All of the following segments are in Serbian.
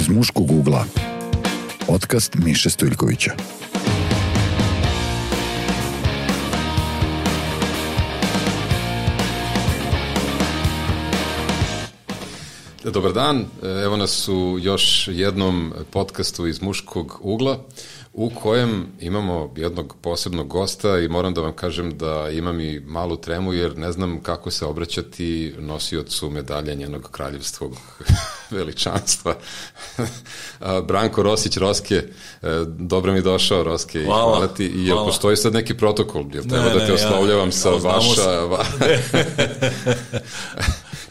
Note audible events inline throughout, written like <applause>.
Iz muškog ugla. Podcast Miše Stojljkovića. Dobar dan, evo nas u još jednom podcastu iz muškog ugla u kojem imamo jednog posebnog gosta i moram da vam kažem da imam i malu tremu jer ne znam kako se obraćati nosiocu medalja njenog kraljevstvog <laughs> veličanstva. <laughs> Branko Rosić Roske, e, dobro mi došao Roske hvala, i hvala ti. I jel hvala. postoji sad neki protokol? Jel treba ne, da te oslovljavam ja, sa ja, vaša... Va... <laughs>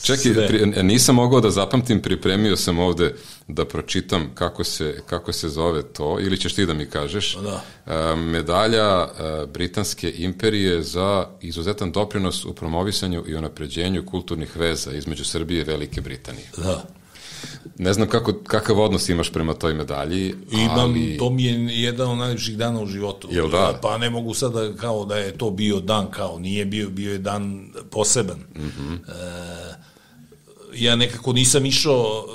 Čekaj, pri, nisam mogao da zapamtim, pripremio sam ovde da pročitam kako se, kako se zove to, ili ćeš ti da mi kažeš. Pa da. E, medalja e, Britanske imperije za izuzetan doprinos u promovisanju i unapređenju kulturnih veza između Srbije i Velike Britanije. Da. Ne znam kako, kakav odnos imaš prema toj medalji, Imam, ali... to mi je jedan od najljepših dana u životu. Jel da? Pa ne mogu sada kao da je to bio dan kao, nije bio, bio je dan poseban. Mm -hmm. e, ja nekako nisam išao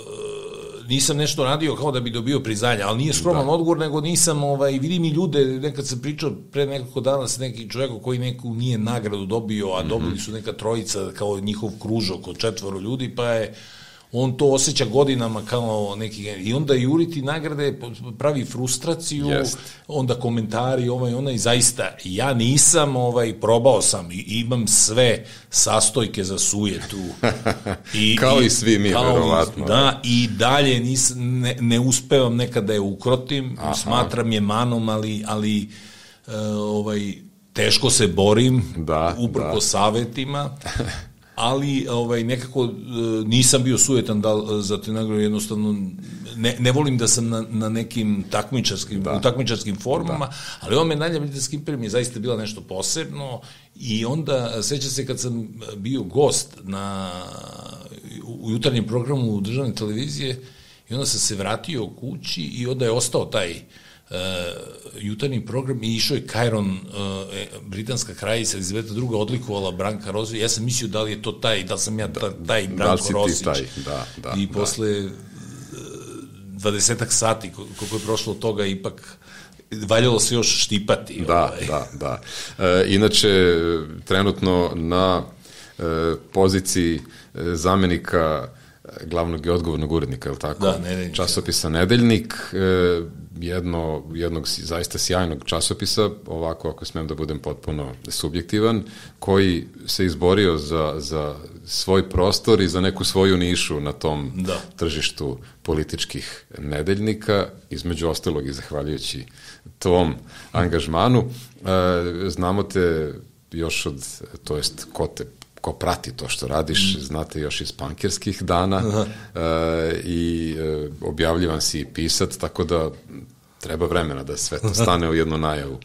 nisam nešto radio kao da bi dobio priznanje, ali nije skroman da. odgovor, nego nisam, ovaj, vidim i ljude, nekad sam pričao pre nekoliko dana sa nekim čovekom koji neku nije nagradu dobio, a mm -hmm. dobili su neka trojica kao njihov kružok od četvoro ljudi, pa je on to osjeća godinama kao neki i onda juriti nagrade pravi frustraciju Jest. onda komentari ovaj ona i zaista ja nisam ovaj probao sam i imam sve sastojke za sujetu <laughs> i kao i, i svi mi verovatno da i dalje nis, ne, ne uspevam nekada je ukrotim Aha. smatram je manom ali ali uh, ovaj teško se borim da, uprko da. savetima <laughs> ali ovaj nekako e, nisam bio sujetan da za te nagrade jednostavno ne, ne volim da sam na, na nekim takmičarskim da. u takmičarskim formama, da. ali ova medalja Britanski imperij mi je zaista bila nešto posebno i onda seća se kad sam bio gost na u jutarnjem programu državne televizije i onda sam se vratio kući i onda je ostao taj uh, uh, jutarnji program i išao je Kajron, uh, britanska kraljica Elizabeta II. odlikovala Branka Rosić. Ja sam mislio da li je to taj, da sam ja ta, taj da Branko da Rosić. Taj, da, da, I da. posle dvadesetak sati koliko je prošlo od toga ipak valjalo se još štipati. Da, ovaj. da, da. E, inače, trenutno na e, poziciji e, zamenika glavnog i odgovornog urednika, je li tako? Da, nedeljnik. Časopisa Nedeljnik, e, jedno, jednog zaista sjajnog časopisa, ovako ako smem da budem potpuno subjektivan, koji se izborio za, za svoj prostor i za neku svoju nišu na tom da. tržištu političkih nedeljnika, između ostalog i zahvaljujući tom angažmanu. E, znamo te još od, to jest ko te ko prati to što radiš, mm. znate još iz pankirskih dana uh, i uh, objavljivan si i pisat, tako da treba vremena da sve to <laughs> stane u jednu najavu.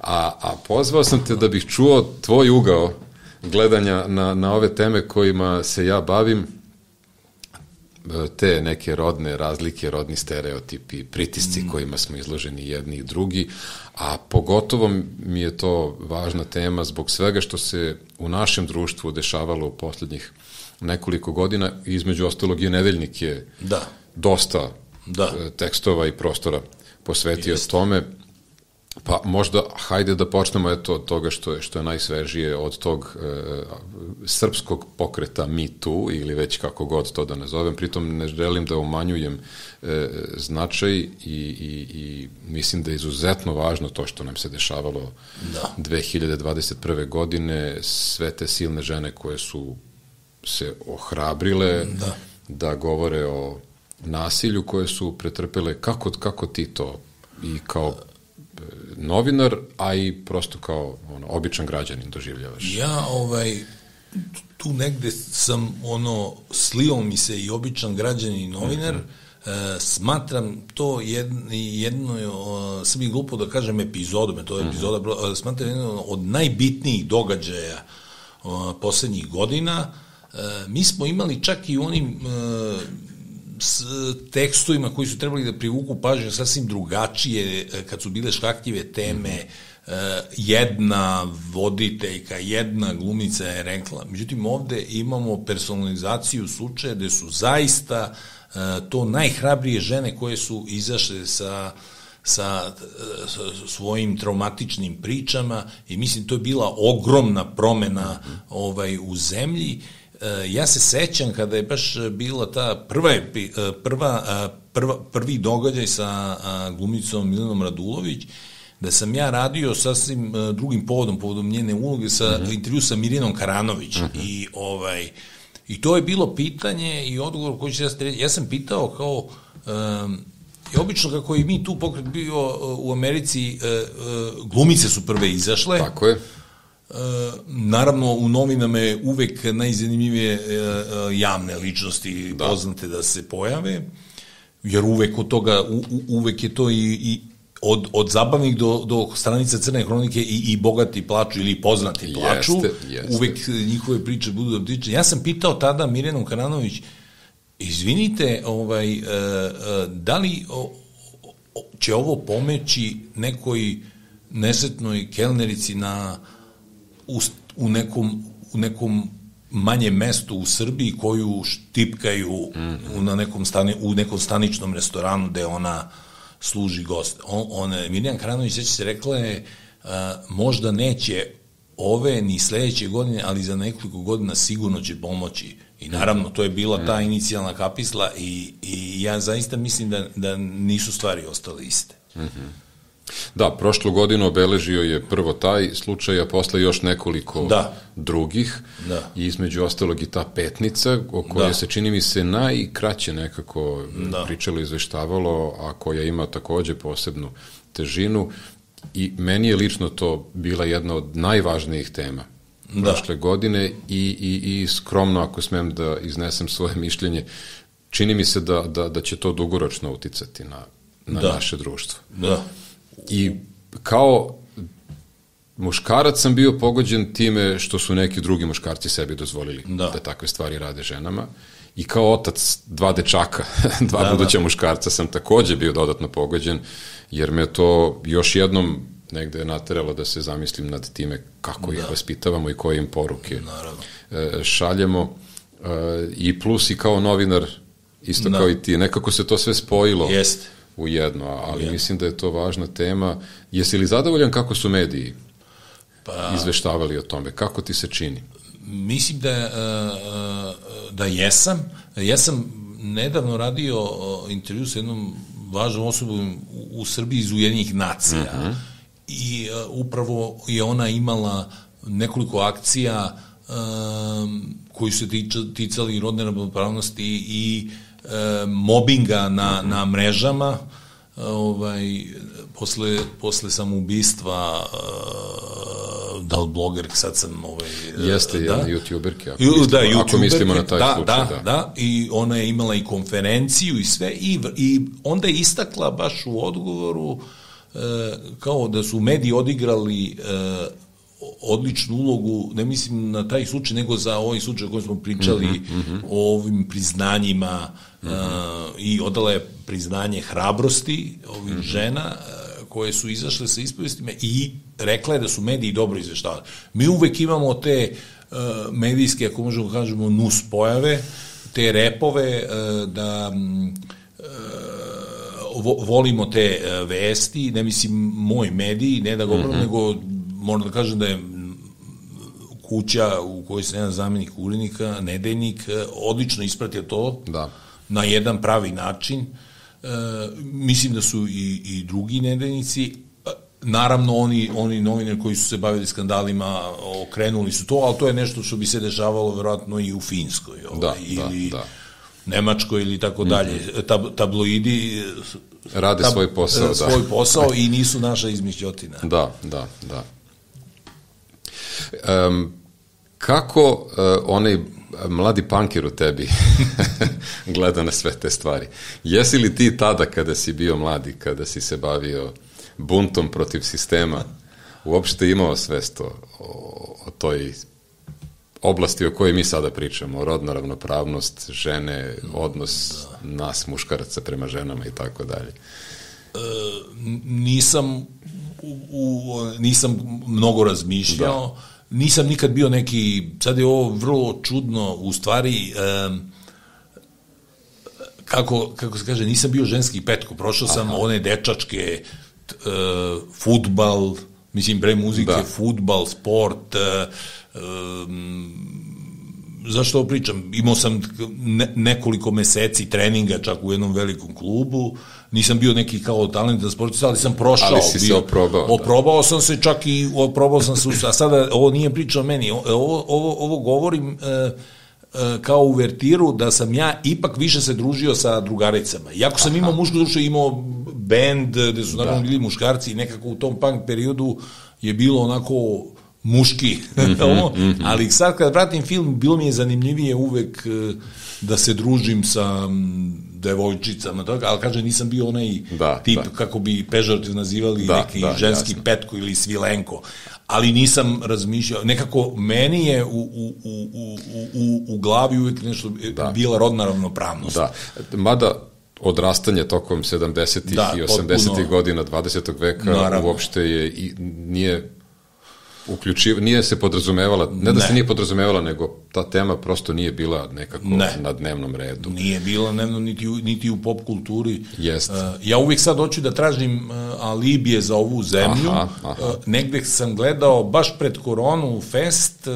A, a pozvao sam te da bih čuo tvoj ugao gledanja na, na ove teme kojima se ja bavim, te neke rodne razlike, rodni stereotipi, pritisci mm. kojima smo izloženi jedni i drugi, a pogotovo mi je to važna tema zbog svega što se u našem društvu dešavalo u poslednjih nekoliko godina, između ostalog i nedeljnik je da. dosta da. E, tekstova i prostora posvetio Just. tome. Pa možda, hajde da počnemo eto od toga što je, što je najsvežije, od tog e, srpskog pokreta Me Too, ili već kako god to da nazovem, pritom ne želim da umanjujem e, značaj i, i, i mislim da je izuzetno važno to što nam se dešavalo da. 2021. godine, sve te silne žene koje su se ohrabrile da, da govore o nasilju koje su pretrpele, kako, kako ti to i kao novinar, a i prosto kao ono, običan građanin doživljavaš? Ja, ovaj, tu negde sam, ono, slio mi se i običan građanin i novinar, mm -hmm. e, smatram to jedno, jedno sam i glupo da kažem epizodom, to je mm -hmm. epizoda, smatram jedno od najbitnijih događaja o, poslednjih godina, e, mi smo imali čak i u onim e, s tekstovima koji su trebali da privuku pažnju sasvim drugačije, e, kad su bile škakljive teme, jedna voditeljka, jedna glumica je rekla. Međutim, ovde imamo personalizaciju slučaja gde su zaista e, to najhrabrije žene koje su izašle sa sa, sa svojim traumatičnim pričama i mislim to je bila ogromna promena ovaj u zemlji. E, ja se sećam kada je baš bila ta prva prva, prva prvi događaj sa glumicom Milanom Radulović da sam ja radio sasvim drugim povodom, povodom njene uloge sa uh mhm. -huh. intervju sa Mirinom Karanović uh mhm. -huh. i ovaj i to je bilo pitanje i odgovor koji će ja, ja sam pitao kao um, i obično kako i mi tu pokret bio u Americi glumice su prve izašle tako je naravno u novinama je uvek najzanimljivije uh, javne ličnosti da. poznate da se pojave jer uvek od toga u, uvek je to i, i od, od zabavnih do, do stranica Crne hronike i, i bogati plaču ili poznati plaču, jeste, jeste. uvek njihove priče budu da priče. Ja sam pitao tada Mirjanu Karanović, izvinite, ovaj, e, e, da li će ovo pomeći nekoj nesetnoj kelnerici na, u, u, nekom, u nekom manje mesto u Srbiji koju štipkaju mm -hmm. na nekom stani, u nekom staničnom restoranu gde ona služi gost. On, on, Mirjana Kranović će se rekla je, a, možda neće ove ni sledeće godine, ali za nekoliko godina sigurno će pomoći. I naravno, to je bila ta inicijalna kapisla i, i ja zaista mislim da, da nisu stvari ostale iste. Mm -hmm. Da, prošlu godinu obeležio je prvo taj slučaj, a posle još nekoliko da. drugih. Da. I između ostalog i ta petnica, o kojoj da. se čini mi se najkraće nekako da. pričalo izveštavalo, a koja ima takođe posebnu težinu. I meni je lično to bila jedna od najvažnijih tema da. prošle godine i, i, i skromno, ako smem da iznesem svoje mišljenje, čini mi se da, da, da će to dugoročno uticati na, na da. naše društvo. Da. I kao muškarac sam bio pogođen time što su neki drugi muškarci sebi dozvolili da, da takve stvari rade ženama. I kao otac dva dečaka, <laughs> dva da, buduća da. muškarca sam takođe bio dodatno pogođen, jer me to još jednom negde nateralo da se zamislim nad time kako da. ih vaspitavamo i koje im poruke Naravno. E, šaljemo. E, I plus i kao novinar, isto da. kao i ti, nekako se to sve spojilo. Jeste u jedno, ali mislim da je to važna tema. Jesi li zadovoljan kako su mediji pa, izveštavali o tome? Kako ti se čini? Mislim da, e, da jesam. Ja sam nedavno radio intervju sa jednom važnom osobom u Srbiji iz Ujedinjih nacija uh mhm. -huh. i e, upravo je ona imala nekoliko akcija um, koji su ticali rodne ravnopravnosti i e, mobinga na, na mrežama, ovaj, posle, posle samoubistva uh, da li bloger, sad sam ovaj, Jeste, da, jedna youtuberka ako, mislimo, da, YouTuberke, ako mislimo na taj da, slučaj. Da, da, da, i ona je imala i konferenciju i sve i, i onda je istakla baš u odgovoru uh, kao da su mediji odigrali uh, odličnu ulogu, ne mislim na taj slučaj, nego za ovaj slučaj o kojem smo pričali, mm -hmm. o ovim priznanjima mm -hmm. uh, i odala je priznanje hrabrosti ovih mm -hmm. žena uh, koje su izašle sa ispovestima i rekla je da su mediji dobro izveštavali. Mi uvek imamo te uh, medijske, ako možemo da kažemo, nus pojave, te repove uh, da uh, volimo te vesti, ne mislim moj mediji, ne da govorim, mm -hmm. nego moram da kažem da je kuća u kojoj sam jedan zamenik urednika, nedeljnik, e, odlično ispratio to da. na jedan pravi način. E, mislim da su i, i drugi nedeljnici, e, naravno oni, oni novinari koji su se bavili skandalima okrenuli su to, ali to je nešto što bi se dešavalo verovatno i u Finskoj ovaj, da, ili da, da. Nemačkoj ili tako dalje. Mhm. Tab, tabloidi rade tab, svoj posao, da. svoj posao i nisu naša izmišljotina. Da, da, da. Um, kako uh, onaj mladi pankir u tebi <laughs> gleda na sve te stvari? Jesi li ti tada kada si bio mladi, kada si se bavio buntom protiv sistema, uopšte imao svest o, o toj oblasti o kojoj mi sada pričamo, rodna ravnopravnost, žene, odnos nas muškaraca prema ženama i tako dalje? E, nisam u, u, nisam mnogo razmišljao, da. nisam nikad bio neki, sad je ovo vrlo čudno, u stvari, um, kako, kako se kaže, nisam bio ženski petko, prošao sam Aha. one dečačke, uh, futbal, mislim, bre muzike, da. futbal, sport, uh, um, zašto ovo pričam? Imao sam ne, nekoliko meseci treninga čak u jednom velikom klubu, nisam bio neki kao talentan sportista, ali sam prošao. Ali si bio, se oprobao. Oprobao da. sam se čak i, oprobao sam se, a sada ovo nije priča o meni, ovo, ovo, ovo govorim e, e, kao uvertiru da sam ja ipak više se družio sa drugaricama. Iako sam Aha. imao mušku dušu, imao bend gde su naravno da. bili muškarci i nekako u tom punk periodu je bilo onako muški, -hmm, mm -hmm. ali sad kad pratim film, bilo mi je zanimljivije uvek e, da se družim sa devojčicama, toga, ali kaže nisam bio onaj da, tip, da. kako bi pežorativ nazivali, da, neki da, ženski jasno. petko ili svilenko, ali nisam razmišljao, nekako meni je u, u, u, u, u, u glavi uvek nešto da. bila rodna ravnopravnost. Da, mada odrastanje tokom 70. Da, i 80. godina 20. veka Naravno. uopšte je i nije uključiv, nije se podrazumevala, ne da ne. se nije podrazumevala, nego ta tema prosto nije bila nekako ne. na dnevnom redu. Nije bila dnevno niti niti u pop kulturi. Jest. Uh, ja uvijek sad hoću da tražim uh, alibije za ovu zemlju. Aha, aha. Uh, negde sam gledao, baš pred koronu fest, uh,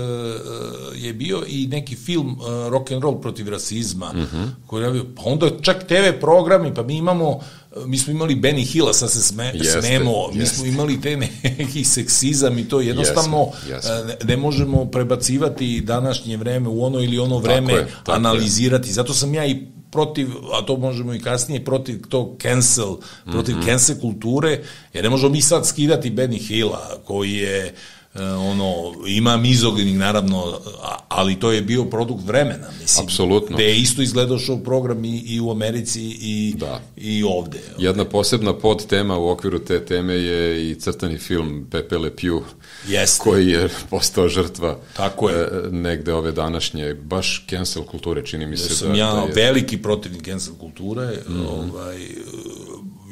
je bio i neki film uh, rock and roll protiv rasizma. Uh mhm. -huh. koji je bio, pa onda čak TV programi, pa mi imamo mi smo imali Benny Hilla, sad se sme, jeste, smemo, jeste. mi smo imali te <laughs> neki seksizam i to jednostavno jesmo, jesmo. Ne, ne možemo prebacivati današnje vreme u ono ili ono vreme tako je, tako analizirati. Je. Zato sam ja i protiv, a to možemo i kasnije, protiv tog cancel, protiv mm -hmm. cancel kulture, jer ne možemo mi sad skidati Benny Hilla, koji je uh, ono, ima mizoginih naravno, ali to je bio produkt vremena, mislim. Apsolutno. Gde je isto izgledao show program i, i u Americi i, da. i ovde. Jedna posebna podtema u okviru te teme je i crtani film Pepe Le Pew, Jeste. koji je postao žrtva Tako je. E, negde ove današnje, baš cancel kulture, čini mi se. Ja sam da, ja da je... veliki protivnik cancel kulture, mm -hmm. ovaj,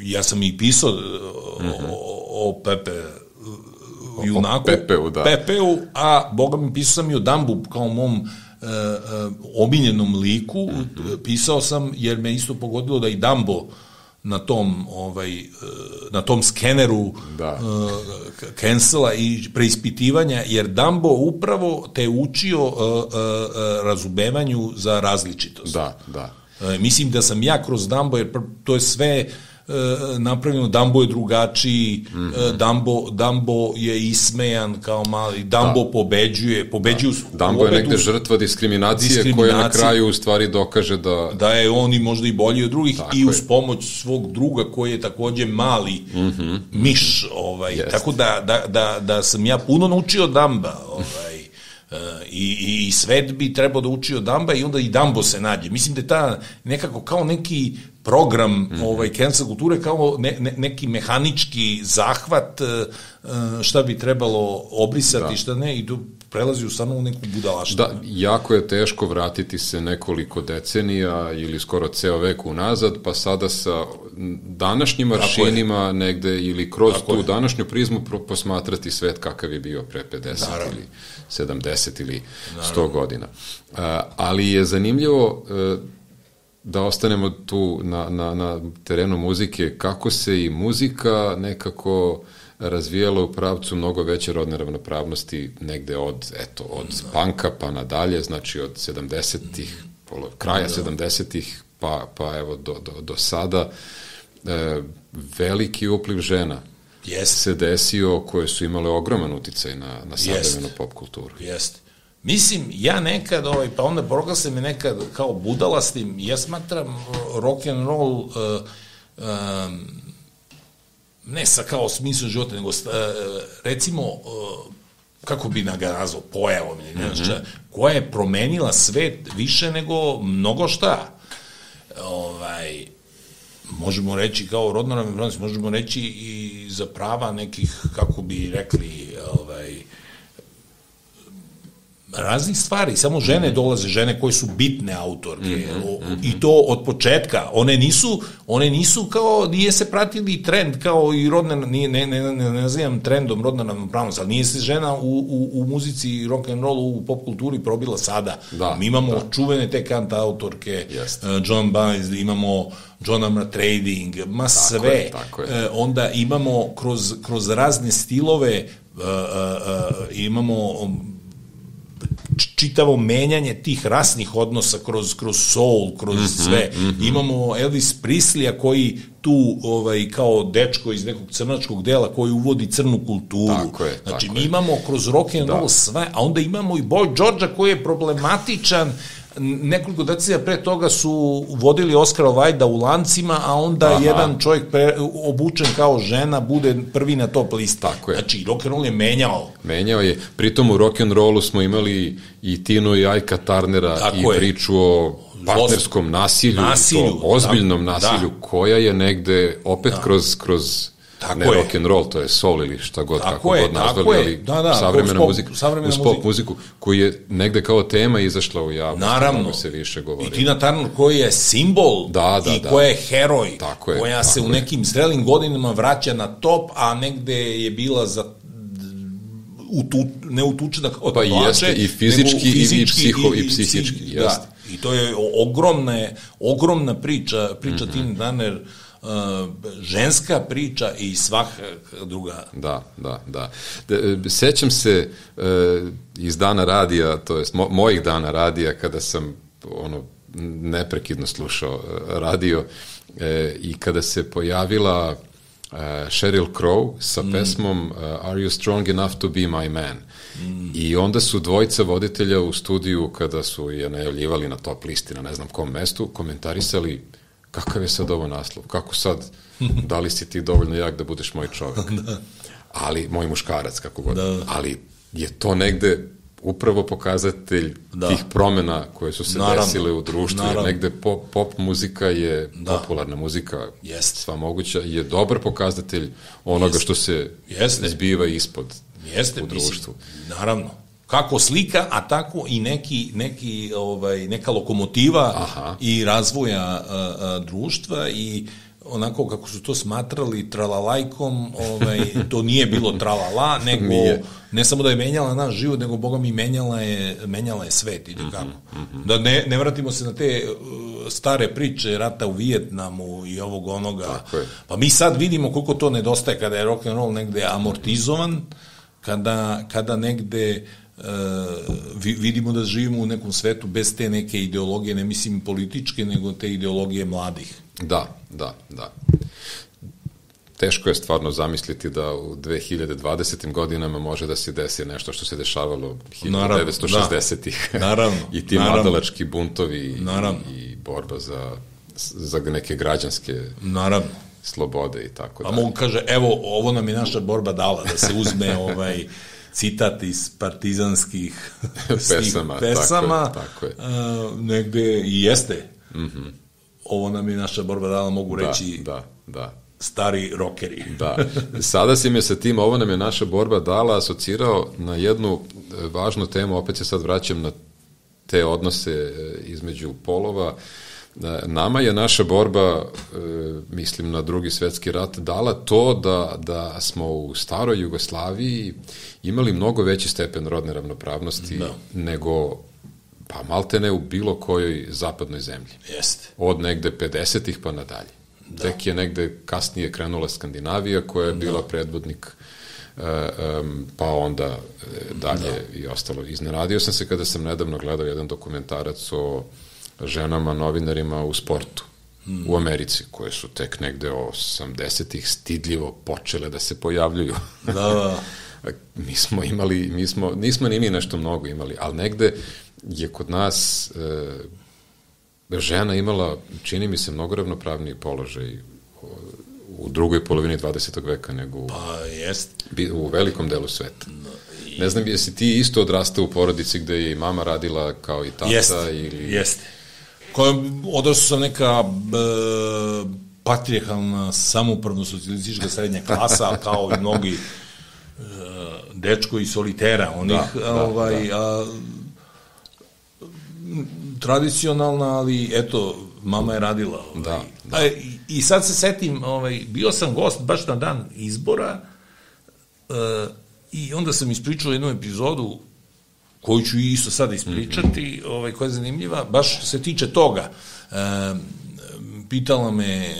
ja sam i pisao mm -hmm. o, o Pepe junaku, Pepeu, da. Pepeu, a boga mi pisao sam i o Dambu kao mom uh, uh, omiljenom liku, mm -hmm. pisao sam jer me isto pogodilo da i Dambo na tom ovaj na tom skeneru da. uh, cancela i preispitivanja jer Dambo upravo te učio uh, uh, razumevanju za različitost. Da, da. Uh, mislim da sam ja kroz Dambo jer to je sve uh, E, napravljeno, Dambo je drugačiji, mm -hmm. Dambo, Dambo je ismejan kao mali, Dambo da. pobeđuje, pobeđuju... Da. Dambo je negde žrtva diskriminacije, diskriminacije koja na kraju u stvari dokaže da... Da je on i možda i bolji od drugih Tako i uz pomoć svog druga koji je takođe mali mm -hmm. miš, ovaj, Jest. tako da, da, da, da sam ja puno naučio Damba, ovaj, i, i svet bi trebao da uči od Damba i onda i Dambo se nađe. Mislim da je ta nekako kao neki program mm -hmm. ovaj cancel kulture kao ne, ne, neki mehanički zahvat e, šta bi trebalo obrisati, da. šta ne i tu prelazi u stvarno u neku budalaštinu. Da, jako je teško vratiti se nekoliko decenija ili skoro ceo vek unazad, pa sada sa današnjim aršinima negde ili kroz Tako tu je. današnju prizmu posmatrati svet kakav je bio pre 50 Naravno. ili 70 ili Naravno. 100 godina. Uh, ali je zanimljivo da ostanemo tu na, na, na terenu muzike, kako se i muzika nekako razvijala u pravcu mnogo veće rodne ravnopravnosti negde od, eto, od da. panka pa nadalje, znači od 70-ih, kraja da. 70-ih pa, pa evo do, do, do sada. E, veliki upliv žena Jest. se desio koje su imale ogroman uticaj na, na savremenu pop kulturu. Jeste. Mislim, ja nekad, ovaj, pa onda proglasim me nekad kao budalastim, ja smatram uh, rock and roll uh, um, ne sa kao smislu života, nego uh, recimo uh, kako bi ga nazvao, pojavom ili mm -hmm. koja je promenila svet više nego mnogo šta. Ovaj, možemo reći kao ravnopravnost, možemo reći i za prava nekih, kako bi rekli, ovaj, raznih stvari, samo žene dolaze, žene koje su bitne autorke o, i to od početka. One nisu, one nisu kao, nije se pratili trend kao i rodna, nije, ne, ne, ne, ne nazivam trendom rodna ravnopravnost, ali nije se žena u, u, u muzici rock and rollu, u pop kulturi probila sada. Da, Mi imamo da. čuvene te kanta autorke, uh, John Baez, imamo John Amra Trading, ma sve. je, tako je. E, onda imamo kroz, kroz razne stilove uh, uh, uh, imamo um, čitavo menjanje tih rasnih odnosa kroz kroz soul, kroz Mhm, sve. Imamo Elvis Prislija koji tu ovaj kao dečko iz nekog crnačkog dela koji uvodi crnu kulturu. Tako je, znači tako mi je. imamo kroz rock and roll sve, a onda imamo i Boy Georgea koji je problematičan nekoliko decenija pre toga su vodili Oskara Vajda u lancima, a onda Aha. jedan čovjek pre, obučen kao žena bude prvi na top listi. Tako je. Znači, rock and roll je menjao. Menjao je, pritom u rock and rollu smo imali i Tino i Ajka Tarnera Tako i je. priču o partnerskom nasilju, Nasilju, i to ozbiljnom da, nasilju, da. koja je negde opet kroz, kroz Tako ne je. rock and roll, to je soul ili šta god, Tako kako je, god nazvali, ali Da, da, savremena pop- muzika, savremena uz pop muzika. muziku, koji je negde kao tema izašla u javnost, Naravno. se više govori. I Tina Turner koji je simbol Da, da, i da. koja je heroj, Tako je, koja se tako u je. nekim zrelim godinama vraća na top, a negde je bila za utu, ne utučena od Pa i plače, jeste, i nego fizički, i- i psiho- i psihički, psi- jeste. Da, I to je ogromna, ogromna priča, priča mm. -hmm. Tina Turner, ženska priča i svaka druga. Da, da, da. De, e, sećam se e, iz dana radija, to jest mo, mojih dana radija, kada sam ono neprekidno slušao e, radio i kada se pojavila e, Sheryl Crow sa pesmom e, Are you strong enough to be my man? I onda su dvojica voditelja u studiju, kada su je najavljivali na top listi na ne znam kom mestu, komentarisali kakav je sad ovo naslov, kako sad, <laughs> da li si ti dovoljno jak da budeš moj čovek? <laughs> ali moj muškarac, kako god. Da. Ali je to negde upravo pokazatelj Da. tih promena koje su se Naravno. desile u društvu. Jer Naravno. negde pop, pop muzika je, popularna muzika, Jeste. sva moguća, je dobar pokazatelj onoga Jeste. što se Jeste. zbiva ispod Jeste, u društvu. Mislim, naravno. Kako slika, a tako i neki, neki, ovaj, neka lokomotiva Aha. i razvoja a, a, društva i onako kako su to smatrali tralalajkom, ovaj, <laughs> to nije bilo tralala, nego Nije. ne samo da je menjala naš život, nego Boga mi menjala je, menjala je svet i kako. Da ne, ne vratimo se na te uh, stare priče rata u Vijetnamu i ovog onoga. Pa mi sad vidimo koliko to nedostaje kada je rock and roll negde amortizovan, kada, kada negde uh, vi, vidimo da živimo u nekom svetu bez te neke ideologije, ne mislim političke, nego te ideologije mladih. Da, da, da. Teško je stvarno zamisliti da u 2020. godinama može da se desi nešto što se dešavalo Naravno, 1960-ih. da. Naravno, <laughs> I ti naravno. mladalački buntovi i, Naravno. i borba za, za neke građanske Naravno. slobode i tako Pa dalje. mogu kaže, evo, ovo nam je naša borba dala, da se uzme <laughs> ovaj citat iz partizanskih <laughs> stih- Pesama, tako pesama je, tako je. a, negde i jeste. Mm -hmm. Ovo nam je naša borba dala, mogu Da, reći da, da. stari rokeri. Da. <laughs> Sada si me sa tim, ovo nam je naša borba dala, asocirao na jednu e, važnu temu, opet se sad vraćam na te odnose e, između polova. E, Nama je naša borba, e, mislim na drugi svetski rat, dala to da, da smo u staroj Jugoslaviji imali mnogo veći stepen rodne ravnopravnosti Da. nego pa maltene u bilo kojoj zapadnoj zemlji Jeste. od negde 50-ih pa nadalje. Da. Tek je negde kasnije krenula Skandinavija koja je bila predvodnik e, pa onda e, dalje da. i ostalo. Iznenadio sam se kada sam nedavno gledao jedan dokumentarac o ženama novinarima u sportu Hmm. u Americi, koje su tek negde 80-ih stidljivo počele da se pojavljuju. Da, da. <laughs> mi smo imali, mi smo, nismo ni mi nešto mnogo imali, ali negde je kod nas e, žena imala, čini mi se, mnogo ravnopravniji položaj u drugoj polovini 20. veka nego u, Pa jest. u velikom delu sveta. Ne znam, jesi ti isto odrastao u porodici gde je i mama radila kao i tata Jeste, ili... jeste. Koja, odrastao sam neka b, patrijarhalna samoupravno socijalistička srednja klasa, kao i mnogi e, dečko i solitera, onih, Da, da, ovaj, a, tradicionalna, ali eto, mama je radila. Ovaj. Da, da. A, i, I sad se setim, ovaj, bio sam gost baš na dan izbora e, i onda sam ispričao jednu epizodu koju ću isto sada ispričati, mm -hmm. ovaj, koja je zanimljiva, baš se tiče toga. E, pitala me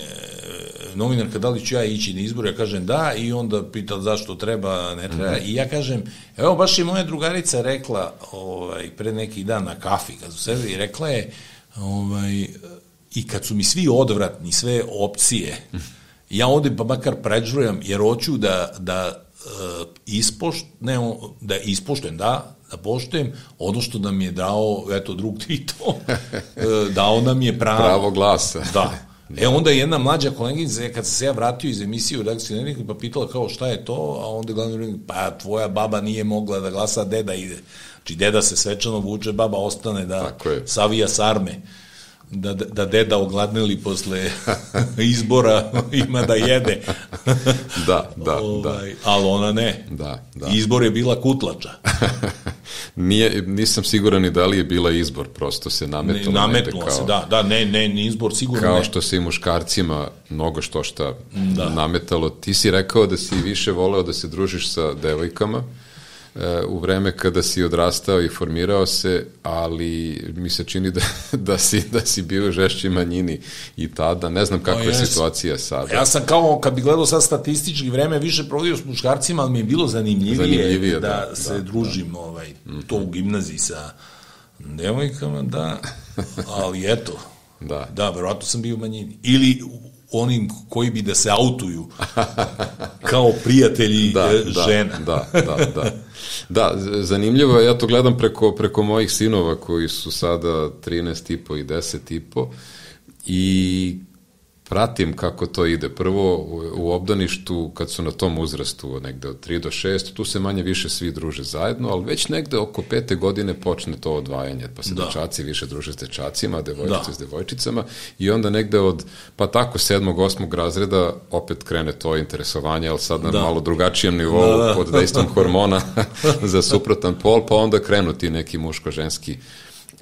novinarka da li ću ja ići na izbor, ja kažem da, i onda pita zašto treba, ne treba, mm -hmm. i ja kažem, evo, baš je moja drugarica rekla ovaj, pre neki dan na kafi, kad su sebe, i rekla je, ovaj, i kad su mi svi odvratni, sve opcije, ja ovde pa makar pređujem, jer hoću da, da ispošt, ne, da ispoštujem, da, da poštujem ono što nam je dao, eto, drug Tito, <laughs> dao nam je pravo. Pravo glasa. Da. E onda je jedna mlađa koleginica, kad sam se ja vratio iz emisije u redakciji Nenika, pa pitala kao šta je to, a onda glavni urednik, pa tvoja baba nije mogla da glasa, deda ide. Znači deda se svečano vuče, baba ostane da savija sarme da, da deda ogladnili posle <laughs> izbora ima da jede. da, da, ovaj, da. Ali ona ne. Da, da. Izbor je bila kutlača. <laughs> Nije, nisam siguran ni da li je bila izbor, prosto se nametilo. Ne, nametilo kao, se, da, da, ne, ne, ni izbor sigurno kao ne. što se i muškarcima mnogo što šta da. nametalo. Ti si rekao da si više voleo da se družiš sa devojkama, u vreme kada si odrastao i formirao se, ali mi se čini da, <laughs> da, si, da si bio u žešći manjini i tada. Ne znam kakva no, je situacija sada. Ja sam kao, kad bi gledao sad statistički vreme, više provodio s muškarcima, ali mi je bilo zanimljivije, zanimljivije da, da se da, družim da. Ovaj, to u gimnaziji sa devojkama, da, ali eto, <laughs> da. da, verovatno sam bio u manjini. Ili onim koji bi da se autuju <laughs> kao prijatelji da, e, da, žena. Da, da, da. Da, zanimljivo je, ja to gledam preko, preko mojih sinova koji su sada 13 i po i 10 i po i pratim kako to ide. Prvo u obdaništu, kad su na tom uzrastu, negde od 3 do 6, tu se manje više svi druže zajedno, ali već negde oko pete godine počne to odvajanje, pa se da. dečaci više druže s dečacima, devojčice da. s devojčicama i onda negde od, pa tako, sedmog, osmog razreda opet krene to interesovanje, ali sad na da. malo drugačijem nivou, da, da. pod dejstvom hormona <laughs> za suprotan pol, pa onda krenu ti neki muško-ženski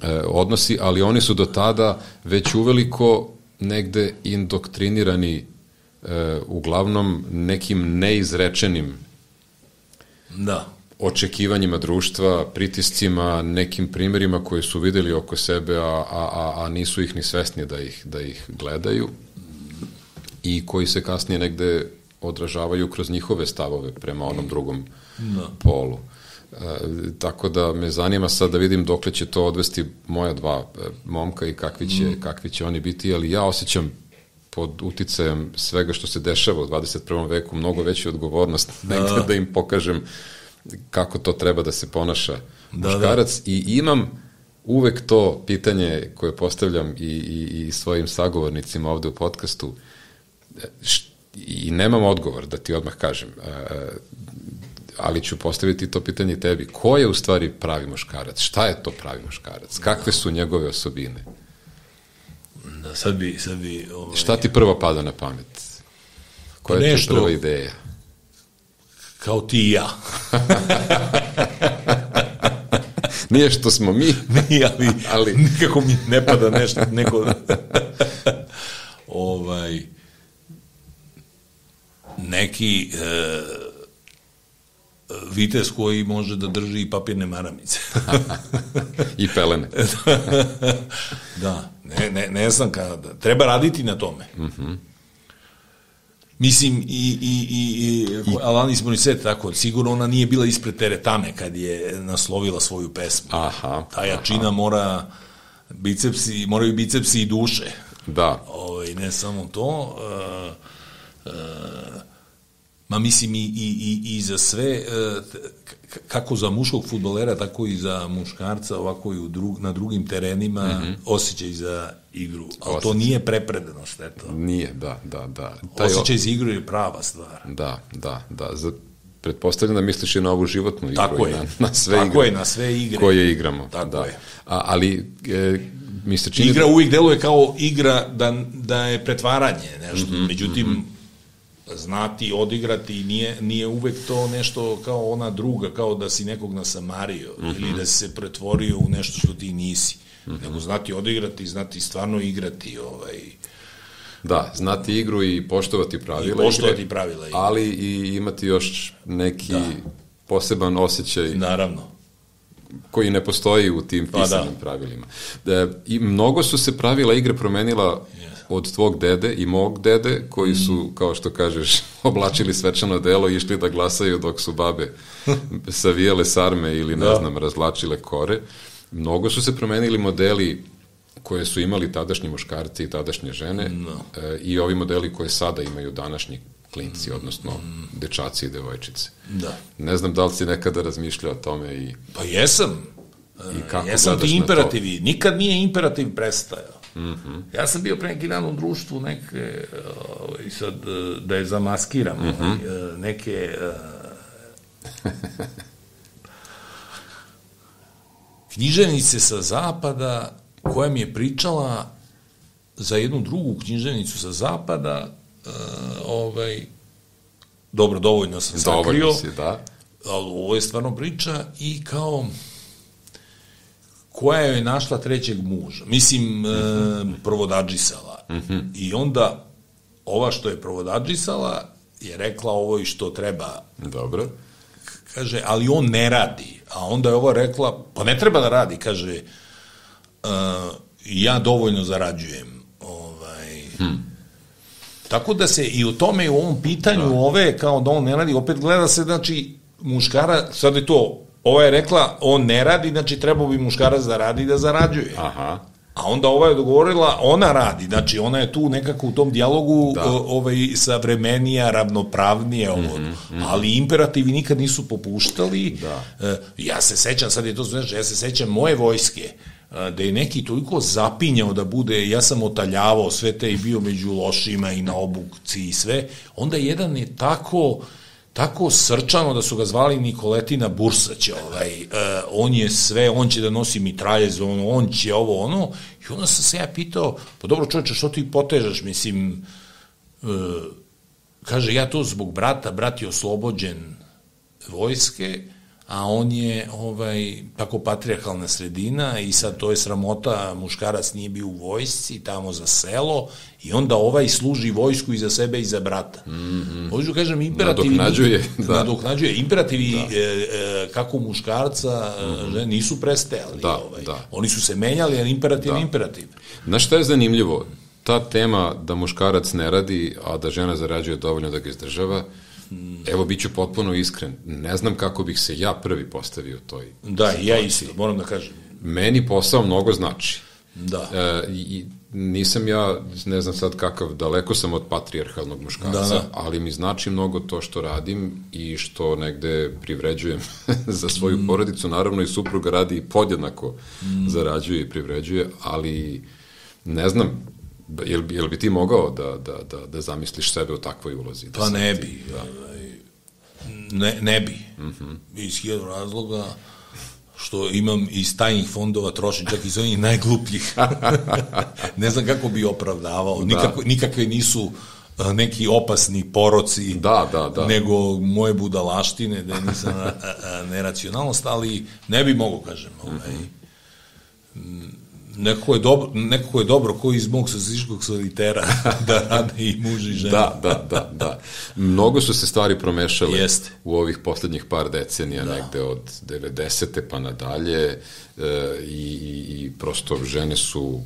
e, odnosi, ali oni su do tada već uveliko negde indoktrinirani e, uglavnom nekim neizrečenim da. očekivanjima društva, pritiscima, nekim primerima koje su videli oko sebe, a, a, a, a nisu ih ni svesni da ih, da ih gledaju i koji se kasnije negde odražavaju kroz njihove stavove prema onom drugom da. polu. E, tako da me zanima sad da vidim dokle će to odvesti moja dva e, momka i kakvi će, mm. kakvi će oni biti, ali ja osjećam pod uticajem svega što se dešava u 21. veku mnogo veću odgovornost da. negde da im pokažem kako to treba da se ponaša da, muškarac da. i imam uvek to pitanje koje postavljam i, i, i svojim sagovornicima ovde u podcastu i nemam odgovor da ti odmah kažem e, ali ću postaviti to pitanje tebi. Ko je u stvari pravi muškarac? Šta je to pravi muškarac? Kakve su njegove osobine? Da, sad bi... Sad bi ovaj... Šta ti prvo pada na pamet? Koja je to prva ideja? Kao ti i ja. <laughs> Nije što smo mi. <laughs> Nije, ali, ali... nikako mi ne pada nešto, neko... <laughs> ovaj... Neki... E, vitez koji može da drži i papirne maramice. <laughs> I pelene. <laughs> da, ne, ne, ne znam kada. Treba raditi na tome. Mm -hmm. Mislim, i, i, i, i Alanis Morissette, tako, sigurno ona nije bila ispred teretane kad je naslovila svoju pesmu. Aha. Ta jačina aha. mora, bicepsi, moraju bicepsi i duše. Da. Ovo, ovaj, ne samo to. Uh, uh, Ma mislim i, i, i, i za sve, e, kako za muškog futbolera, tako i za muškarca, ovako i u drug, na drugim terenima, mm -hmm. osjećaj za igru. Ali to nije prepredenost, eto. Nije, da, da, da. Taj osjećaj za igru je prava stvar. Da, da, da. Za, pretpostavljam da misliš i na ovu životnu igru. Tako je. Na, na sve tako igre. je, na sve igre. Koje igramo. Tako da. je. A, ali e, mi se čini... Igra da... uvijek deluje kao igra da, da je pretvaranje, nešto. Mm -hmm, Međutim, mm -hmm znati odigrati nije, nije uvek to nešto kao ona druga, kao da si nekog nasamario mm -hmm. ili da si se pretvorio u nešto što ti nisi. nego znati odigrati, znati stvarno igrati, ovaj, Da, znati igru i poštovati pravila I poštovati igre, pravila igre. ali i imati još neki poseban osjećaj naravno. koji ne postoji u tim Pa da. pisanim pravilima. Da, I mnogo su se pravila igre promenila od tvog dede i mog dede, koji su, Mm. kao što kažeš, <laughs> oblačili svečano delo i išli da glasaju dok su babe <laughs> savijale sarme ili, ne Da. znam, razlačile kore. Mnogo su se promenili modeli koje su imali tadašnji muškarci i tadašnje žene e, i ovi modeli koje sada imaju današnji klinci, odnosno dečaci i devojčice. Da. Ne znam da li si nekada razmišljao o tome i Pa jesam. I kako jesam ti imperativi. Nikad nije imperativ prestajao. Ja sam bio pre neki dan u društvu neke, ovaj, sad eh, da je zamaskiram, ovaj, eh, neke eh, <laughs> književnice sa zapada koja mi je pričala za jednu drugu književnicu sa zapada eh, ovaj, dobro, dovoljno sam sakrio dovoljno si, da. ali ovo je stvarno priča i kao koja je našla trećeg muža. Mislim, e, provodadžisala. I onda ova što je provodadžisala je rekla ovo i što treba Dobro. kaže, ali on ne radi. A onda je ova rekla, pa ne treba da radi, kaže, uh, ja dovoljno zarađujem. Ovaj, Tako da se i u tome i u ovom pitanju ove, kao da on ne radi, opet gleda se, znači, muškara, sad je to, ova je rekla, on ne radi, znači trebao bi muškarac da radi i da zarađuje. Aha. A onda ova je dogovorila, ona radi, znači ona je tu nekako u tom dijalogu Da. ovaj, savremenija, ravnopravnije, ovo, ali imperativi nikad nisu popuštali. Da. E, ja se sećam, sad je to znaš, ja se sećam moje vojske, e, da je neki toliko zapinjao da bude, ja sam otaljavao sve te i bio među lošima i na obukci i sve, onda jedan je tako tako srčano da su ga zvali Nikoletina Bursać, ovaj, e, on je sve, on će da nosi mitraljez, on, on će ovo, ono, i onda sam se ja pitao, pa dobro čovječe, što ti potežaš, mislim, e, kaže, ja to zbog brata, brat je oslobođen vojske, a on je ovaj tako patrijarhalna sredina i sad to je sramota, muškarac nije bio u vojsci tamo za selo i onda ovaj služi vojsku i za sebe i za brata. Mm -hmm. Hoću da kažem imperativi Nadoknađuje, <laughs> da. nadoknađuje imperativi e, e, kako muškarca mm žene nisu prestajali Da, ovaj. da. Oni su se menjali, ali imperativ je imperativ. Znaš šta je zanimljivo? Ta tema da muškarac ne radi, a da žena zarađuje dovoljno da ga izdržava, evo, bit ću potpuno iskren, ne znam kako bih se ja prvi postavio toj Da, i ja isto, moram da kažem. Meni posao mnogo znači. Da. E, i, nisam ja, ne znam sad kakav, daleko sam od patrijarhalnog muškarca, Da, da. ali mi znači mnogo to što radim i što negde privređujem <laughs> za svoju Mm. porodicu. Naravno i supruga radi podjednako zarađuje i privređuje, ali ne znam, jel, bi- jel bi ti mogao da, da, da, da zamisliš sebe u takvoj ulozi? Da Pa ne ti- bi. ovaj, Ne, ne bi. Iz hiljadu razloga što imam iz tajnih fondova trošim čak iz onih najglupljih. <laughs> ne znam kako bi opravdavao. Nikako, nikakve nisu a, neki opasni poroci, Da, da, da. nego moje budalaštine, da nisam a, a, neracionalnost, ali ne bi mogo, kažem. Ovaj, Nekako je dobro, nekako je dobro koji iz mog soziškog solitera <laughs> da rade i muž i žena. Da, da, da, da. Mnogo su se stvari promešale Jeste. u ovih poslednjih par decenija, da. negde od 90. pa nadalje e, i, i, i prosto žene su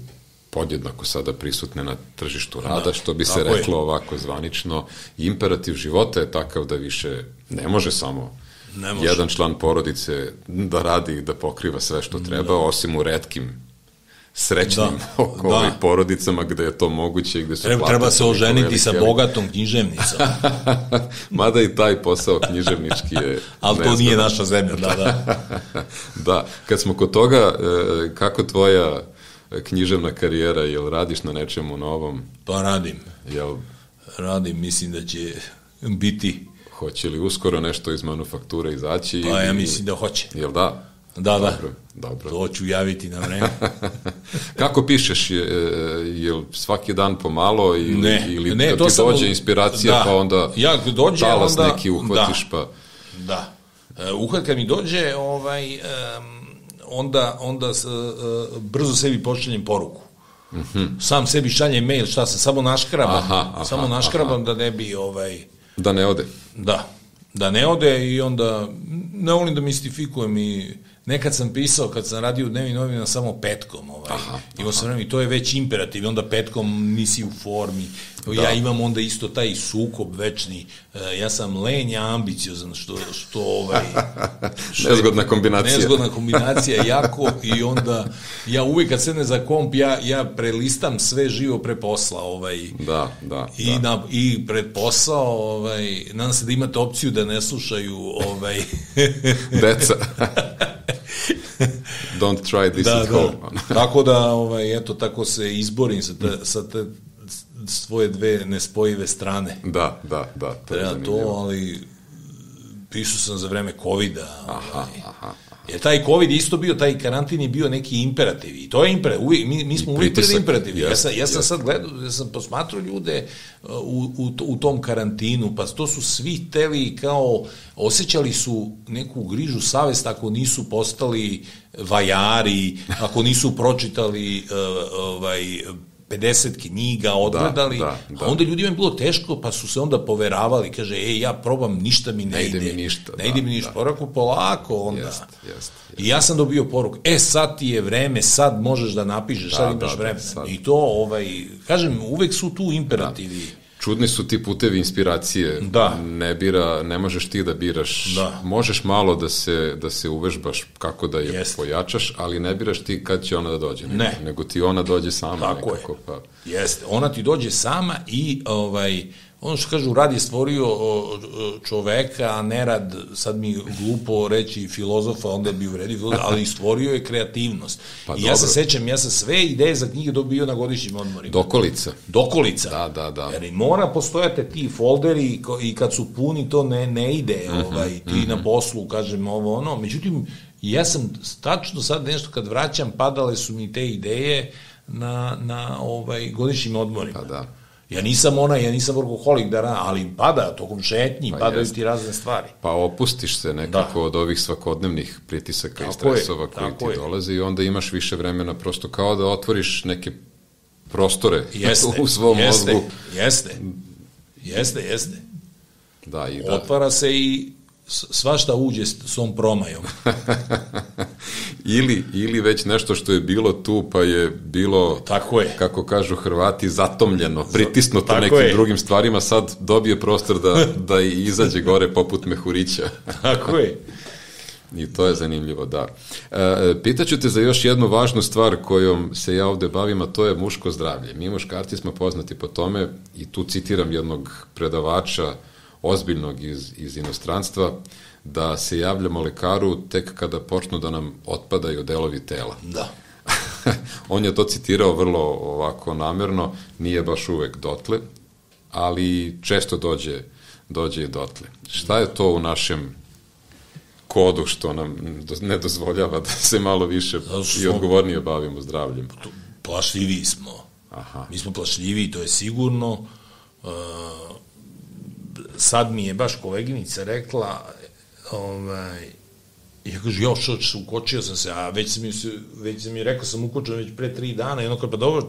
podjednako sada prisutne na tržištu rada, da, što bi se tako je. reklo ovako zvanično. Imperativ života je takav da više ne može samo Ne može. jedan član porodice da radi i da pokriva sve što treba, osim u retkim srećnim Da, <laughs> oko da. porodicama gde je to moguće i gde su Treba, treba se oženiti sa bogatom književnicom, <laughs> Mada i taj posao književnički je... <laughs> ali to nije naša zemlja, da, da. Da, kad smo kod toga, e, kako tvoja književna karijera, jel radiš na nečemu novom, Pa radim, jel radim, mislim da će biti, hoće li uskoro nešto iz manufakture izaći? pa ja mislim da hoće. Jel da? Da, da, Dobro, dobro. to ću javiti na vreme. <laughs> Kako pišeš, je, e, jel svaki dan pomalo ili, Ne, ili ne, kad to ti sam- dođe inspiracija da. pa onda Ja, dođe, talas onda- neki uhvatiš da. pa... Da. E, uhvat kad mi dođe, ovaj, um, onda, onda s, uh, brzo sebi pošaljem poruku. Mm -hmm. Sam sebi šaljem mail, šta sam, samo naškrabam, Aha, aha, samo naškrabam da ne bi, ovaj, Da ne ode. da, da ne ode i onda ne volim da mistifikujem i nekad sam pisao, kad sam radio u dnevnim novinama, samo petkom, ovaj, aha, imao sam vreme i to je već imperativ, onda petkom nisi u formi, da. ja imam onda isto taj sukob večni, e, ja sam len, ja ambiciozan, što, što ovaj... <laughs> Što nezgodna kombinacija. Nezgodna kombinacija, jako, i onda ja uvijek kad sedne za komp, ja, ja prelistam sve živo pre posla, ovaj, Da, da. i, da. na, i pred posao, ovaj, nadam se da imate opciju da ne slušaju ovaj, Deca. <laughs> Don't try this da, at home. da. <laughs> tako da, ovaj, eto, tako se izborim sa te, sa te svoje dve nespojive strane. Da, da, da. To Treba to, ali pisao sam za vreme covida. Aha, Ovaj. aha. Jer taj covid isto bio, taj karantin je bio neki imperativ i to je imperativ, uvijek, mi, mi smo uvijek pred pritisak, imperativi. Ja sam, ja sam sad gledao, ja sam posmatrao ljude uh, u, u, u tom karantinu, pa to su svi teli kao, osjećali su neku grižu savest ako nisu postali vajari, ako nisu pročitali uh, ovaj, 50 knjiga, odgledali, da, da. a onda ljudima je bilo teško, pa su se onda poveravali, kaže, ej, ja probam, ništa mi ne, Ne ide ide. mi ništa, Ne da, ide mi ništa, da. porako polako onda. Jest, jest, I ja sam dobio poruku, e sad ti je vreme, sad možeš da napišeš, Da, sad imaš da, da, vreme. sad. I to, ovaj, kažem, uvek su tu imperativi. Čudni su ti putevi inspiracije. Da. Ne bira, ne možeš ti da biraš. Da. Možeš malo da se, da se uvežbaš kako da je Jeste. pojačaš, ali ne biraš ti kad će ona da dođe. Nego, Ne. nego ti ona dođe sama Tako nekako. je. Pa, Jeste, ona ti dođe sama i ovaj, ono što kažu, rad je stvorio čoveka, a ne rad, sad mi glupo reći filozofa, onda bi uvredio filozofa, ali stvorio je kreativnost. Pa I ja se sećam, ja sam sve ideje za knjige dobio na godišnjim odmorima. dokolica. Dokolica. Da, da, da. Jer mora postojati ti folderi i kad su puni to ne, ne ide, Mhm, ovaj, ti na poslu, kažem ovo ono. Međutim, ja sam tačno sad nešto kad vraćam, padale su mi te ideje na, na ovaj, godišnjim odmorima. Pa da. Ja nisam ona, ja nisam workoholik da ra, ali pada tokom šetnji, Pa padaju jest. ti razne stvari. Pa opustiš se nekako od ovih svakodnevnih pritisaka i Da. Tako je, stresova koji tako ti je. dolaze i onda imaš više vremena prosto kao da otvoriš neke prostore Jeste, <laughs> u svom jeste, mozgu. Jeste, jeste, jeste. Da, i da. Otvara se i svašta uđe s tom promajom. <laughs> ili, ili već nešto što je bilo tu pa je bilo Tako je. kako kažu Hrvati zatomljeno, pritisnuto Tako nekim je. drugim stvarima sad dobije prostor da, da i izađe gore poput mehurića <laughs> Tako je. i to je zanimljivo, da. E, pitaću te za još jednu važnu stvar kojom se ja ovde bavim, a to je muško zdravlje. Mi muškarci smo poznati po tome i tu citiram jednog predavača ozbiljnog iz, iz inostranstva, da se javljamo lekaru tek kada počnu da nam otpadaju delovi tela. Da. <laughs> On je to citirao vrlo ovako namerno, nije baš uvek dotle, ali često dođe, dođe i dotle. Šta je to u našem kodu što nam ne dozvoljava da se malo više što i odgovornije bavimo zdravljem? plašljiviji smo. Aha. Mi smo plašljiviji, to je sigurno. Uh, sad mi je baš koleginica rekla, ovaj, ja kažu, jo, što, što, ukočio sam se, a već sam mi, se- već sam mi rekao, sam ukočen već pre tri dana, i ono kao, pa dobro,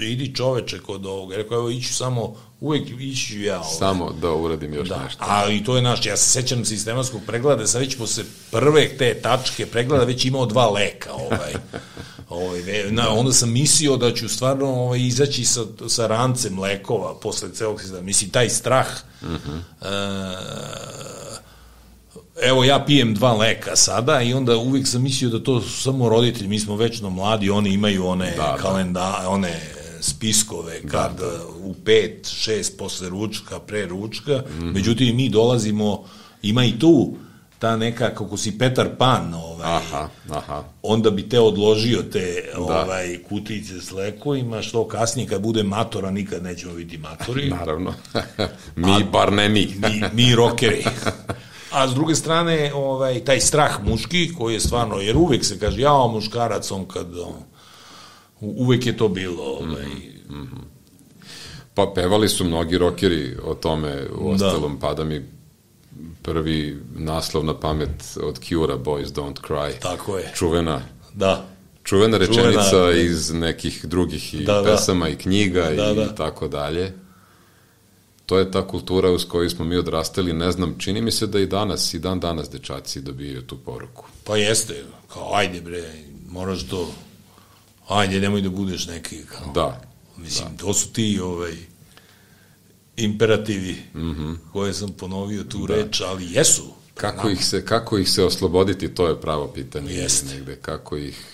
idi čoveče kod ovoga. Rekao, evo, iću samo, uvek ići ću ja. Ovaj. Samo da uradim još Da, nešto. ali to je naš, ja se sećam sistematskog pregleda, sam već posle prve te tačke pregleda već imao dva leka, ovaj. <laughs> ovaj na, onda sam mislio da ću stvarno ovaj, izaći sa, sa rancem lekova posle celog sistema. Mislim, taj strah, uh evo ja pijem dva leka sada i onda uvijek sam mislio da to su samo roditelji, mi smo večno mladi, oni imaju one Da, da. kalenda, one spiskove kad u pet, šest posle ručka, pre ručka, Mhm. međutim mi dolazimo, ima i tu ta neka, kako si Petar Pan, ovaj, Aha, aha. onda bi te odložio te ovaj kutice s lekovima, što kasnije kad bude matora nikad nećemo biti matori. <laughs> Naravno. <laughs> mi, bar ne mi. mi, mi rokeri. <laughs> A s druge strane, ovaj, taj strah muški, koji je stvarno, jer uvek se kaže, ja muškarac, on kad, on, uvek je to bilo, ovaj, Pa pevali su mnogi rokeri o tome, u Da. ostalom pada mi prvi naslov na pamet od Cure-a, Boys Don't Cry. tako je. Čuvena Da. Čuvena rečenica Čuvena, da. iz nekih drugih i Da, da. pesama i knjiga Da, i da. tako dalje. To je ta kultura uz koju smo mi odrastali, ne znam, čini mi se da i danas, i dan danas dečaci dobijaju tu poruku. Pa jeste, kao ajde bre, moraš to, ajde nemoj da budeš neki, kao, Da, mislim, to su ti, ovaj, imperativi Mhm. koje sam ponovio tu reč, ali jesu. Kako ih, se, kako ih se osloboditi, to je pravo pitanje. Jeste. Negde, kako ih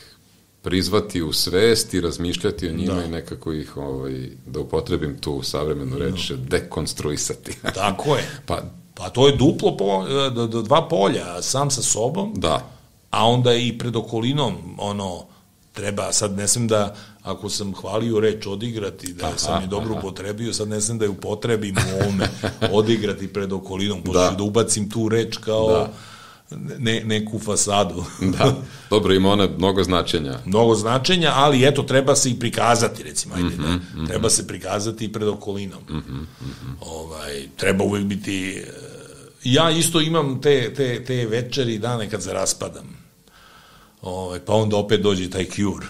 prizvati u svest i razmišljati o njima Da. i nekako ih, ovaj, da upotrebim tu savremenu reč, dekonstruisati. <laughs> Tako je. pa, Pa to je duplo, po, do dva polja, sam sa sobom, da, a onda i pred okolinom, ono, treba, sad ne sam da, ako sam hvalio reč odigrati, da Aha, sam je dobro aha. upotrebio, sad ne sam da je upotrebim u ovome, <laughs> odigrati pred okolinom, pošto Da. da. ubacim tu reč kao Da. ne, neku fasadu. <laughs> da. Dobro, ima ona mnogo značenja. Mnogo značenja, ali eto, treba se i prikazati, recimo, ajde, Mhm, da, treba se prikazati i pred okolinom. ovaj, treba uvek biti... e, Ja isto imam te, te, te večeri i dane kad se raspadam. Ovaj, pa onda opet dođe taj cure.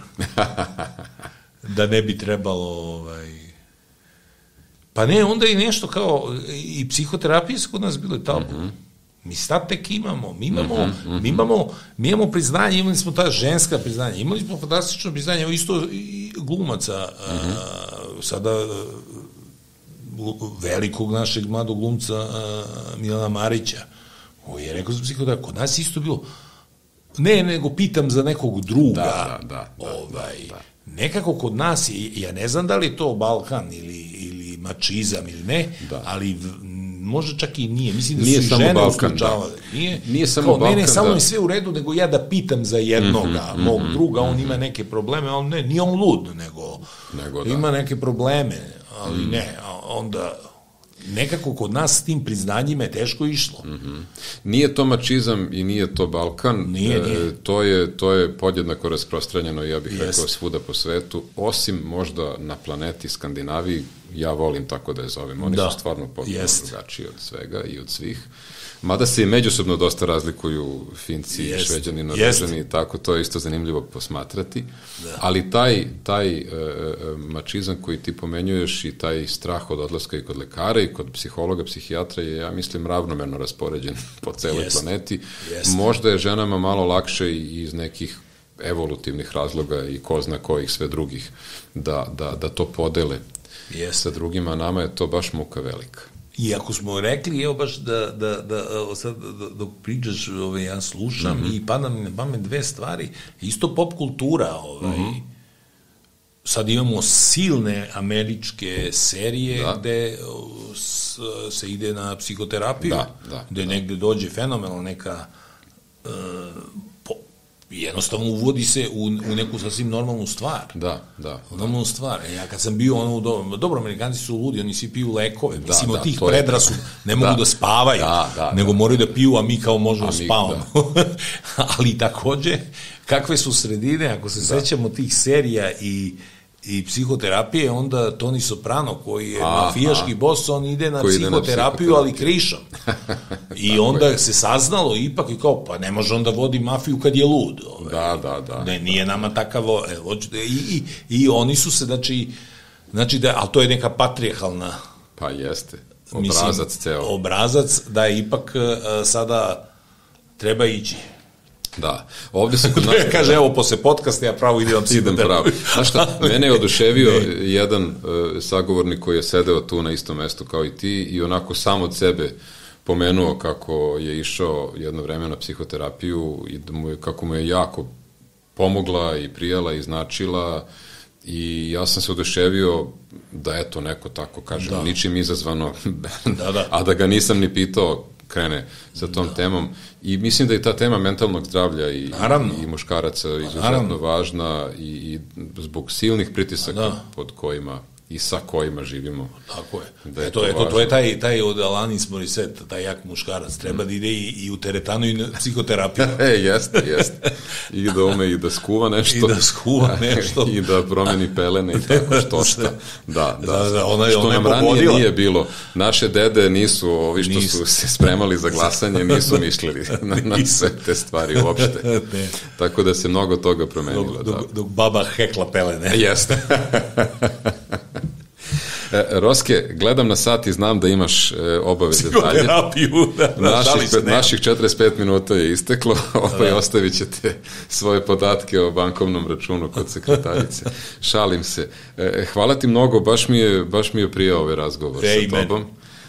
da ne bi trebalo... Ovaj, pa ne, onda i nešto kao... I psihoterapije su kod nas bile tabu. Mi sad tek imamo, mi imamo, mi imamo, mi imamo priznanje, imali smo ta ženska priznanja, imali smo fantastično priznanje, evo isto i glumaca, a, sada a, glu- velikog našeg mladog glumca a, Milana Marića, koji je rekao za psihoterapiju, kod nas je isto bilo, ne, nego pitam za nekog druga, Da, da, da, da, ovaj, da, nekako kod nas, ja ne znam da li to Balkan ili, ili mačizam ili ne, Da. ali može čak i nije. Mislim da Nije su samo žene Balkan, uslučavale. da. Nije, Nije samo kao, Ne, ne, Balkan, samo da. Je sve u redu, nego ja da pitam za jednoga, mog druga, on ima neke probleme, on ne, nije on lud, nego, Nego da. Ima neke probleme, ali ne, a onda nekako kod nas s tim priznanjima je teško išlo. Nije to mačizam i nije to Balkan. Nije, E, nije. to, je, to je podjednako rasprostranjeno, ja bih Jeste. rekao, svuda po svetu, osim možda na planeti Skandinaviji, ja volim tako da je zovem, oni Da. su stvarno potpuno drugačiji od svega i od svih. Mada se i međusobno dosta razlikuju Finci, Jeste. Šveđani. Norvežani i tako, to je isto zanimljivo posmatrati. Da. Ali taj, taj e, e, mačizam koji ti pomenjuješ i taj strah od odlaska i kod lekara i kod psihologa, psihijatra je, ja mislim, ravnomerno raspoređen po celoj Jeste. planeti. Jeste. Možda je ženama malo lakše i iz nekih evolutivnih razloga i ko zna kojih sve drugih da, da, da to podele Jeste. sa drugima, nama je to baš muka velika. I ako smo rekli, evo baš da, da, da sad da- dok pričaš, ove, ja slušam Mhm. i pada mi na pamet dve stvari, isto pop kultura, ovaj, Mhm. sad imamo silne američke serije Da. gde s, se ide na psihoterapiju, Da, da, gde negde dođe fenomenalna neka po, jednostavno uvodi se u, u neku sasvim normalnu stvar. Da, da. Normalnu stvar. E, ja kad sam bio ono, u do, dobro, Amerikanci su ludi, oni svi piju lekove. Mislim, da, od tih je- predrasud ne <laughs> mogu Da. da, spavaju, Da, da, nego da. moraju da piju, a mi kao možemo da mi, spavamo. <laughs> Ali takođe, kakve su sredine, ako se sećamo tih serija i i psihoterapije, onda Toni Soprano, koji je Aha. mafijaški bos, on ide na ide na psihoterapiju, ali psihoterapiju. krišom. <laughs> I onda se saznalo ipak i kao, pa ne može on da vodi mafiju kad je lud. Ovaj. Da, da, da. Ne, nije nama takav, e, da- i, i, i oni su se, znači, znači da, ali to je neka patrijarhalna Pa jeste. mislim, Obrazac ceo. Obrazac da je ipak e, sada treba ići. Da. Ovde se <laughs> kod nas... Kaže, evo, posle podcasta ja pravo idem <laughs> Idem pravo. psihoterapiju. Znaš šta, <laughs> mene je oduševio jedan uh, sagovornik koji je sedeo tu na istom mestu kao i ti i onako sam od sebe pomenuo kako je išao jedno vreme na psihoterapiju i da mu je, kako mu je jako pomogla i prijala i značila i ja sam se oduševio da eto neko tako kažem, da. ničim izazvano, Da, da. a da ga nisam ni pitao krene sa tom da. temom i mislim da je ta tema mentalnog zdravlja i, Naravno. i muškaraca izuzetno naravno. važna i, i zbog silnih pritisaka Da. pod kojima i sa kojima živimo. Tako je. Da je eto, to eto, to važno. je taj, taj od Alanis Morissette, taj jak muškarac. Treba da ide i, i u teretanu i na psihoterapiju. <laughs> E, jeste, jeste. I da ume i da skuva nešto. <laughs> I da skuva <laughs> nešto. I da promeni pelene i tako što šta. Da, da. Da, da, ona je- što ona je nam ranije pogodila. nije bilo. Naše dede nisu, ovi što Nisu. su se spremali za glasanje, nisu mišljali na, na sve te stvari uopšte. Ne. Tako da se mnogo toga promenilo. Dok, da. dok, dok baba hekla pelene. Jeste. E, Roske, gledam na sat i znam da imaš e, obaveze dalje. <laughs> Psihoterapiju. Da, da, Naših, se, pet- ne. naših 45 minuta je isteklo, <laughs> ovaj, ostavit ćete svoje podatke o bankovnom računu kod sekretarice. <laughs> Šalim se. E, hvala ti mnogo, baš mi je, baš mi je prijao ovaj razgovor i sa tobom.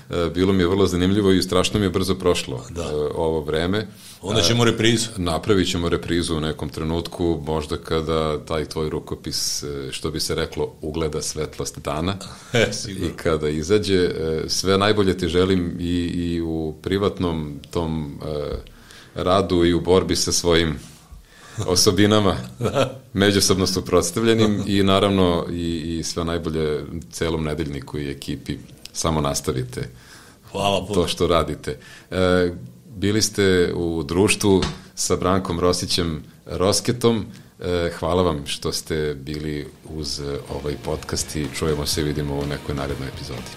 E, bilo mi je vrlo zanimljivo i strašno mi je brzo prošlo da. ovo vreme. Onda ćemo reprizu. Napravit ćemo reprizu u nekom trenutku, možda kada taj tvoj rukopis, e, što bi se reklo, ugleda svetlost dana <laughs> E, i kada izađe. e, Sve najbolje ti želim i, i u privatnom tom e, radu i u borbi sa svojim <laughs> osobinama međusobno suprotstavljenim <laughs> i naravno i, i sve najbolje celom nedeljniku i ekipi. Samo nastavite Hvala puno. to što radite. E, bili ste u društvu sa Brankom Rosićem Rosketom. E, hvala vam što ste bili uz e, ovaj podcast i čujemo se i vidimo u nekoj narednoj epizodi.